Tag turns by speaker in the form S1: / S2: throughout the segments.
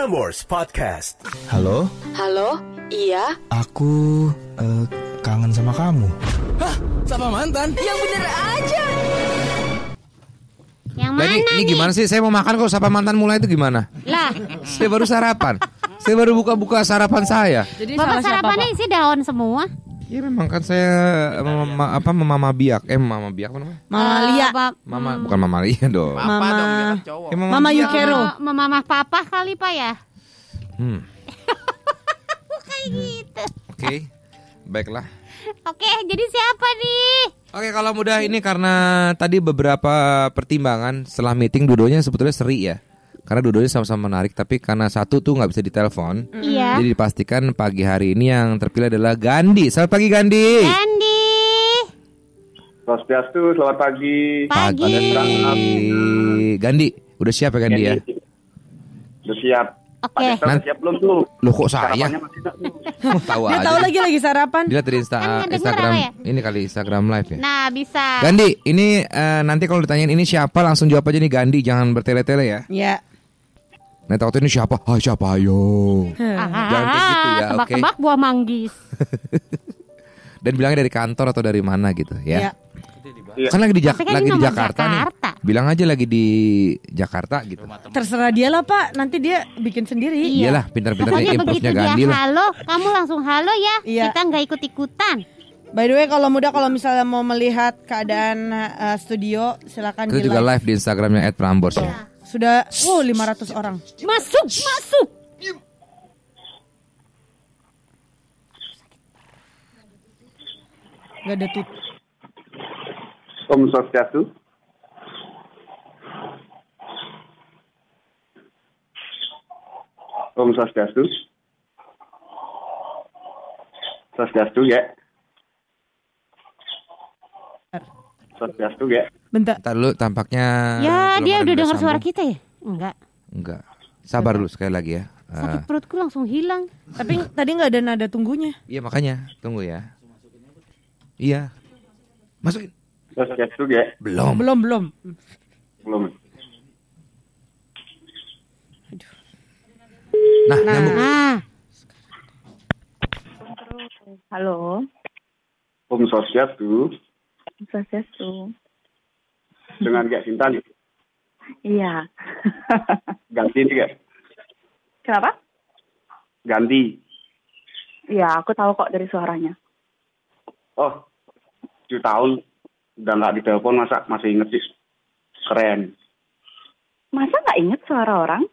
S1: Prambors Podcast.
S2: Halo,
S3: Halo, iya,
S2: aku eh, kangen sama kamu.
S4: Sama mantan?
S3: yang bener aja.
S5: Yang mana
S4: ini, ini
S5: nih?
S4: gimana sih? Saya mau makan kok sapa mantan mulai itu gimana?
S5: Lah,
S4: Saya baru sarapan. saya baru buka-buka sarapan saya.
S6: Jadi
S5: bapak sarapannya isi daun semua.
S4: Ya memang kan saya mama, apa mama biak eh mama biak apa namanya?
S6: Mama
S5: Eh,
S6: Lia,
S5: Bap-
S4: Mama bukan mama Lia dong.
S6: Mama,
S4: Ya,
S6: Mama
S4: Biak.
S6: Yukero.
S5: Mama, mama papa kali pak ya?
S4: Hmm,
S5: Kayak gitu.
S4: Oke. Baiklah.
S5: Oke, jadi siapa nih?
S4: Oke kalau mudah ini karena tadi beberapa pertimbangan setelah meeting dudonya sebetulnya seri ya. Karena dudonya sama-sama menarik tapi karena satu tuh nggak bisa ditelepon.
S5: Iya.
S4: Jadi dipastikan pagi hari ini yang terpilih adalah Gandhi. Selamat pagi Gandhi.
S5: Andy.
S7: Swastiastu, selamat pagi.
S5: Pagi.
S4: Gandhi, udah siap ya Gandhi ya?
S7: Udah siap.
S5: Oke.
S7: Pak Desta udah siap belum tuh?
S4: Loh kok saya? Tahu
S6: Dia
S4: aja.
S6: tahu lagi lagi sarapan.
S4: Dilihat dari Insta-
S5: Kan
S4: Instagram
S5: ya?
S4: ini kali Instagram live ya.
S5: Nah, bisa.
S4: Gandhi, ini eh, nanti kalau ditanyain ini siapa langsung jawab aja nih Gandhi, jangan bertele-tele ya.
S6: Ya.
S4: Nah takut ini siapa? Ah siapa ayo. Jangan kayak gitu ya, oke.
S5: Tebak-tebak buah manggis.
S4: Dan bilangnya dari kantor atau dari mana gitu ya.
S6: Ya.
S4: Kan lagi di, Jak-
S5: kan
S4: lagi di Jakarta,
S5: Jakarta.
S4: nih. Bilang aja lagi di Jakarta gitu.
S6: Terserah dia lah Pak. Nanti dia bikin sendiri.
S5: Iya.
S4: Iyalah, pintar-pintar
S5: Pokoknya begitu
S4: improve-nya
S5: dia
S4: Gandhi lah.
S5: halo, kamu langsung halo ya.
S6: Iya.
S5: Kita nggak ikut-ikutan.
S6: By the way, kalau muda kalau misalnya mau melihat keadaan uh, studio, silakan
S4: Kita
S6: di
S4: juga
S6: live.
S4: live di Instagramnya @prambors ya.
S6: Sudah, oh 500 orang.
S5: Masuk, masuk.
S6: Gak ada tut.
S7: Om Swastiastu. Om Swastiastu. Swastiastu ya. Swastiastu ya.
S6: Bentar.
S4: Ntar dulu tampaknya
S5: ya, dia udah dengar suara kita ya? Enggak.
S4: Enggak. Sabar dulu sekali lagi ya. Eh,
S5: Sakit perutku langsung hilang.
S6: Tapi tadi nggak ada nada tunggunya.
S4: Iya makanya, tunggu ya. Iya. Masukin.
S7: Swastiastu ya.
S4: Belum.
S6: Belum, belum.
S7: Belum.
S4: Nah, nyambung.
S5: Nah,
S8: Halo,
S7: Om Swastiastu
S8: Swastiastu.
S7: dengan Gak Sinta nih.
S8: Iya.
S7: Ganti nih Gak.
S8: Kenapa?
S7: Ganti.
S8: Iya, aku tahu kok dari suaranya.
S7: Oh, 7 tahun udah nggak ditelepon masa masih inget sih. Keren.
S8: Masa nggak inget suara orang?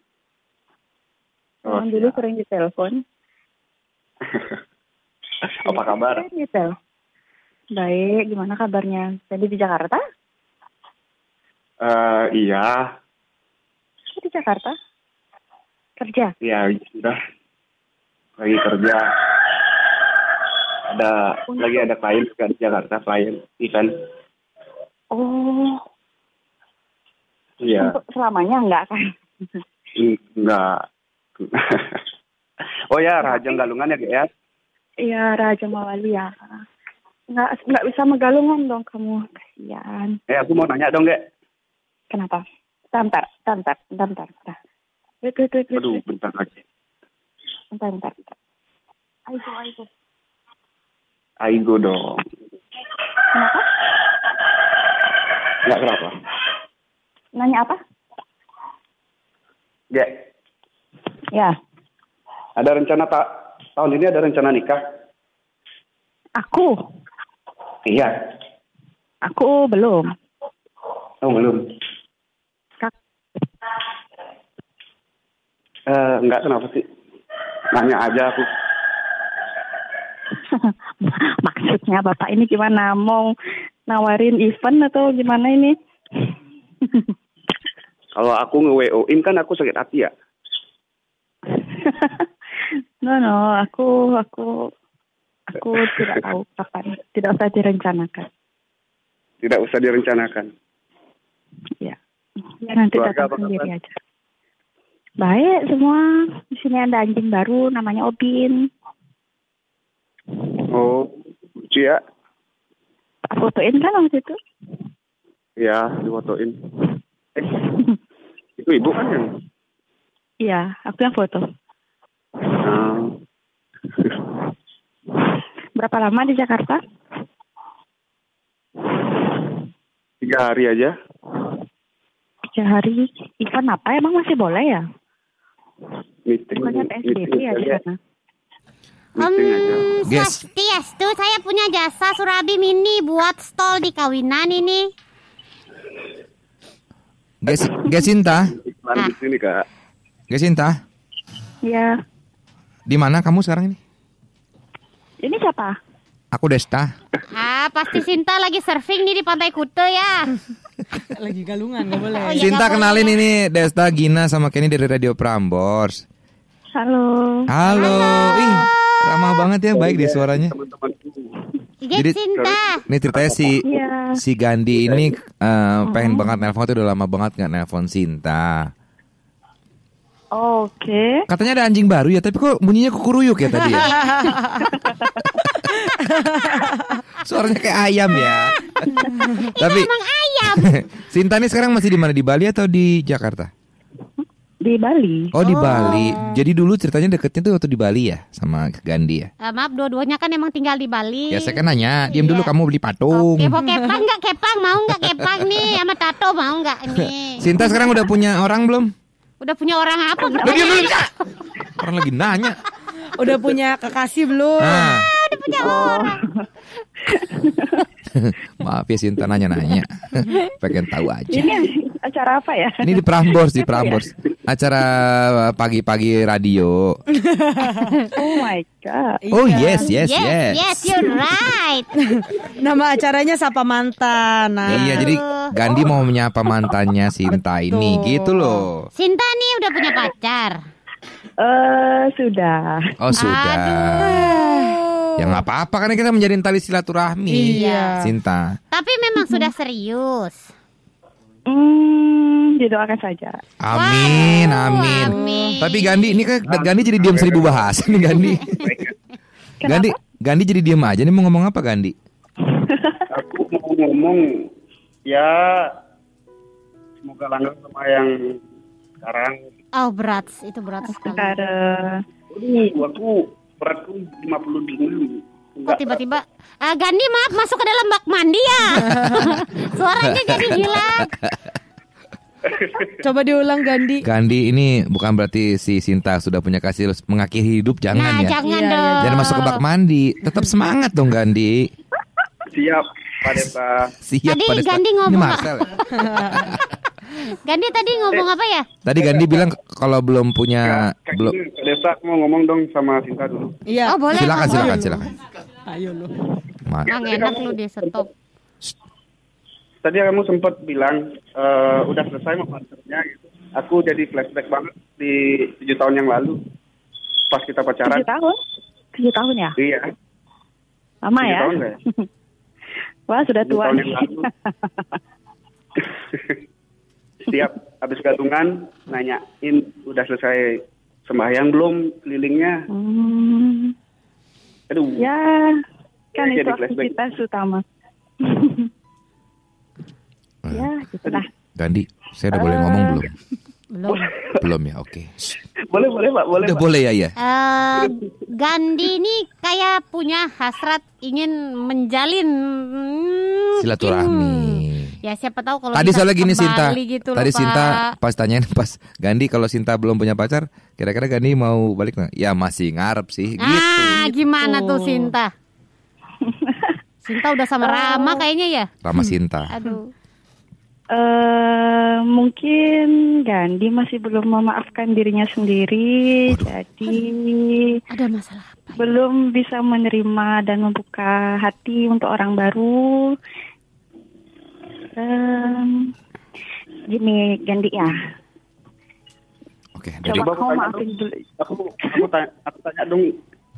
S7: Oh,
S8: Yang dulu sering ditelepon.
S7: Apa kabar?
S8: Baik, gimana kabarnya? Tadi di Jakarta?
S7: Eh iya,
S8: di Jakarta? Kerja?
S7: iya sudah lagi kerja. Ada lagi ada klien juga di Jakarta, klien event.
S8: Oh,
S7: Iya,
S8: untuk selamanya enggak kan?
S7: En- enggak. oh ya, Raja Galungan ya, ya?
S8: Iya, Raja Mawali ya. Nggak, nggak bisa megalungan dong kamu. Kasihan.
S7: Eh, aku mau nanya dong, Gak.
S8: Kenapa? Bentar, bentar, bentar, bentar.
S7: Aduh, bentar lagi.
S8: Bentar, bentar, bentar. Ayo, ayo.
S7: Aigo dong.
S8: Kenapa?
S7: Enggak kenapa?
S8: Nanya apa?
S7: Gak,
S8: Ya,
S7: ada rencana tak tahun ini ada rencana nikah?
S8: aku.
S7: Iya.
S8: Aku belum.
S7: Oh, belum.
S8: Kak-
S7: Eh, enggak kenapa sih? Nanya aja aku.
S8: Maksudnya Bapak ini gimana? Mau nawarin event atau gimana ini?
S7: Kalau aku nge-WO-in kan aku sakit hati ya.
S8: no, no, aku aku aku tidak tahu kapan. Tidak usah direncanakan.
S7: Tidak usah direncanakan.
S8: Ya. Ya nanti
S7: Keluarga
S8: datang sendiri aja. Baik semua. Di sini ada anjing baru namanya Obin.
S7: Oh, lucu ya.
S8: Tak fotoin kan waktu itu?
S7: Ya, difotoin. Eh, itu ibu kan yang
S8: Iya, aku yang foto. Berapa lama di Jakarta?
S7: tiga hari aja.
S8: Tiga hari. Event apa? Emang masih boleh ya?
S7: Meeting.
S8: Bukannya PSBB
S7: meeting
S8: ya di sana?
S7: Aja.
S5: Hmm,
S4: Guys.
S5: Swastiastu, saya punya jasa Surabi Mini buat stall di kawinan ini.
S4: Guys, guys Sinta,
S7: Iklan di sini kak.
S4: guys Sinta,
S8: Iya.
S4: di mana kamu sekarang ini?
S8: Ini siapa?
S4: Aku Desta.
S5: Ah, pasti Sinta lagi surfing nih di Pantai Kute ya.
S6: Lagi galungan nggak boleh.
S5: Oh, iya,
S4: Sinta kenalin
S5: boleh.
S4: ini Desta, Gina sama Kenny dari Radio Prambors.
S8: Halo.
S4: Halo, ih ramah banget ya, baik di suaranya.
S7: Teman-temanku.
S5: Iya,
S4: Jadi-
S5: Sinta.
S4: Ini ceritanya si
S8: Iya.
S4: si Gandhi ini eh, pengen banget nelpon tuh udah lama banget nggak nelpon Sinta.
S8: Oke.
S4: Katanya ada anjing baru ya, tapi kok bunyinya kukuruyuk ya tadi ya? Suaranya kayak ayam ya. tapi
S5: Emang ayam.
S4: Sinta nih sekarang masih di mana? Di Bali atau di Jakarta?
S8: Di Bali.
S4: Oh, di Bali. Jadi dulu ceritanya deketnya tuh waktu di Bali ya sama Gandhi ya.
S5: Ah, maaf, dua-duanya kan emang tinggal di Bali.
S4: Ya saya kan nanya, diam dulu
S5: Iya.
S4: kamu beli patung.
S5: Oke, mau kepang nggak kepang? Mau nggak kepang nih? Sama tato mau nggak nih?
S4: Sinta sekarang udah punya orang belum?
S5: Udah punya orang apa?
S4: Udah diam dulu. Kak. Orang lagi nanya.
S6: Udah punya kekasih belum?
S4: Nah,
S5: Udah punya orang.
S4: maaf ya Sinta nanya-nanya. Pengen tahu aja.
S8: Ini acara apa ya?
S4: Ini di Prambors, di Prambors. Acara pagi-pagi radio.
S8: Oh my god.
S4: Oh yes, yes,
S5: Yes,
S4: yes.
S5: yes, you're right.
S6: Nama acaranya Sapa Mantan. Nah,
S4: Iya, jadi Gandhi mau menyapa mantannya Sinta ini, gitu loh.
S5: Sinta nih udah punya pacar.
S8: Eh sudah.
S4: Oh sudah. Ya nggak apa-apa karena kita menjalin tali silaturahmi.
S6: Iya.
S4: Sinta.
S5: Tapi memang sudah serius.
S8: Hmm, didoakan saja.
S4: Amin, amin.
S5: amin.
S4: Tapi Gandhi ini kan Gandhi jadi diam seribu bahasa nih Gandhi. Gandhi, Gandhi jadi diam aja nih mau ngomong apa Gandhi?
S7: Aku mau ngomong ya semoga langgeng sama yang sekarang.
S5: Oh berat, itu berat sekali.
S8: Sekarang.
S7: Aduh, aku beratku 55.
S5: Kok tiba-tiba Ah, Gandhi maaf masuk ke dalam bak mandi ya. Suaranya jadi hilang.
S6: Coba diulang Gandhi.
S4: Gandhi ini bukan berarti si Sinta sudah punya kasih mengakhiri hidup jangan
S5: Nah,
S4: ya.
S5: jangan
S6: Iya, iya,
S5: dong.
S4: Jangan masuk ke bak mandi. Tetap semangat dong Gandhi.
S7: Siap, Pak Desa.
S4: Siap
S5: Tadi Gandhi
S4: Ini
S5: ngomong
S4: Marcel.
S5: Gandhi tadi ngomong apa ya?
S4: Tadi Gandhi bilang kalau belum punya belum
S7: Desa, mau ngomong dong sama Sinta dulu.
S6: Iya.
S5: Oh boleh.
S4: silakan silakan silakan.
S6: Ayo lu.
S4: Ma-
S5: Emang enak lu di stop.
S7: Tadi kamu sempat bilang eh, udah selesai mau konsernya gitu. Aku jadi flashback banget di tujuh tahun yang lalu pas kita pacaran.
S8: Tujuh tahun? Tujuh tahun ya?
S7: Iya.
S8: Lama
S7: tujuh
S8: ya?
S7: tahun ya?
S8: Wah sudah tua
S7: tahun
S8: nih.
S7: Setiap habis gadungan nanyain udah selesai sembahyang belum kelilingnya.
S8: Hmm,
S7: Aduh.
S8: ya, kan
S7: Ya,
S8: itu
S7: flashback.
S8: aktivitas utama. ya, gitu lah.
S4: Gandhi, saya udah boleh ngomong belum?
S5: Belum.
S4: Belum ya, oke. Shh.
S7: Boleh boleh Pak, boleh
S4: Udah
S7: Pak.
S4: boleh ya ya.
S5: Eh, Gandhi ini kayak punya hasrat ingin menjalin hmm,
S4: Silaturahmi.
S5: Ya siapa tahu kalau
S4: Tadi soalnya gini Sinta.
S5: gitu
S4: Tadi
S5: Pak.
S4: Sinta pas tanyain pas Gandhi kalau Sinta belum punya pacar, kira-kira Gandhi mau balik nggak? Ya masih ngarep sih. Gitu.
S5: Ah, gimana tuh Sinta? Sinta udah sama Rama kayaknya ya?
S4: Rama Sinta.
S5: Aduh.
S8: eh mungkin Gandhi masih belum memaafkan dirinya sendiri, jadi
S5: Ada masalah apa?
S8: belum bisa menerima dan membuka hati untuk orang baru. Em, gini Gandhi ya,
S4: Oke, dari
S8: coba
S7: aku
S8: kamu
S7: tanya
S8: maafin dulu.
S7: Aku aku tanya, aku tanya dong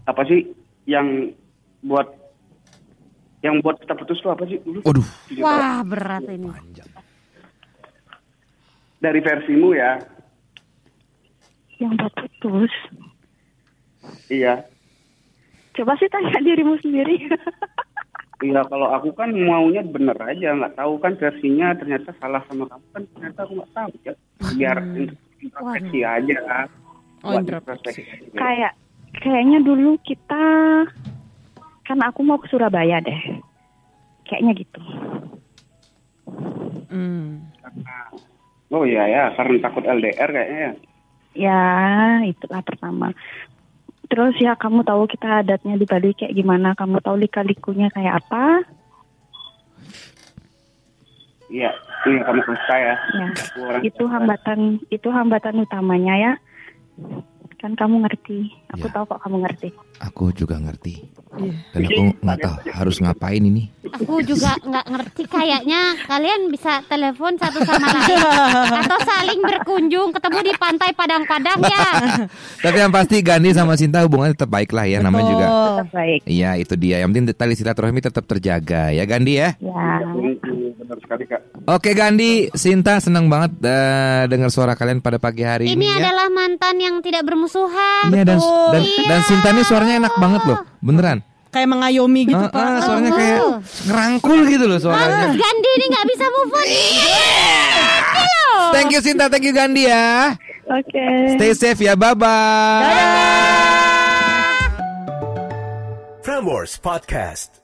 S7: apa sih yang buat yang buat kita putus tuh apa sih dulu?
S4: Waduh.
S5: Wah, berat ini.
S7: Dari versimu ya.
S8: Yang buat putus.
S7: Iya.
S8: Coba sih tanya dirimu sendiri.
S7: Iya, kalau aku kan maunya bener aja, nggak tahu kan versinya ternyata salah sama kamu kan ternyata aku nggak tahu ya. Biar introspeksi aja kan.
S6: Oh, introspeksi.
S8: Kayak kayaknya dulu kita kan aku mau ke Surabaya deh. Kayaknya gitu.
S6: Hmm.
S7: Oh iya ya, karena takut LDR kayaknya ya.
S8: Ya, itulah pertama. Terus ya kamu tahu kita adatnya di Bali kayak gimana? Kamu tahu lika-likunya kayak apa?
S7: Iya, itu yang kamu suka ya.
S8: Ya,
S7: orang
S8: itu hambatan itu hambatan utamanya ya. Kan kamu ngerti. Aku
S4: Ya.
S8: tahu kok kamu ngerti.
S4: Aku juga ngerti.
S6: Iya.
S4: Dan aku nggak tahu harus ngapain ini.
S5: Aku juga nggak ngerti kayaknya kalian bisa telepon satu sama lain atau saling berkunjung ketemu di pantai Padang-Padang ya.
S4: Tapi yang pasti Gandhi sama Sinta hubungannya tetap baik lah ya namanya juga.
S6: Betul.
S8: Tetap baik.
S4: Iya itu dia. Yang penting tali silaturahmi tetap terjaga ya Gandhi ya.
S8: Ya.
S7: Thank you, benar sekali kak.
S4: Oke Gandhi, Sinta senang banget eh, dengar suara kalian pada pagi hari ini.
S5: Ini
S4: ya.
S5: adalah mantan yang tidak bermusuhan.
S4: Iya dan,
S6: Betul.
S4: Dan
S5: Iya.
S4: dan Sinta ini suaranya enak banget loh, beneran.
S6: Kayak mengayomi gitu,
S4: Ah,
S6: Pak.
S4: ah, suaranya kayak ngerangkul gitu loh suaranya.
S5: Gandhi ini nggak bisa move on.
S4: Thank you Sinta, thank you Gandhi ya.
S8: Oke.
S4: Stay safe ya, bye bye.
S1: Prambors Podcast.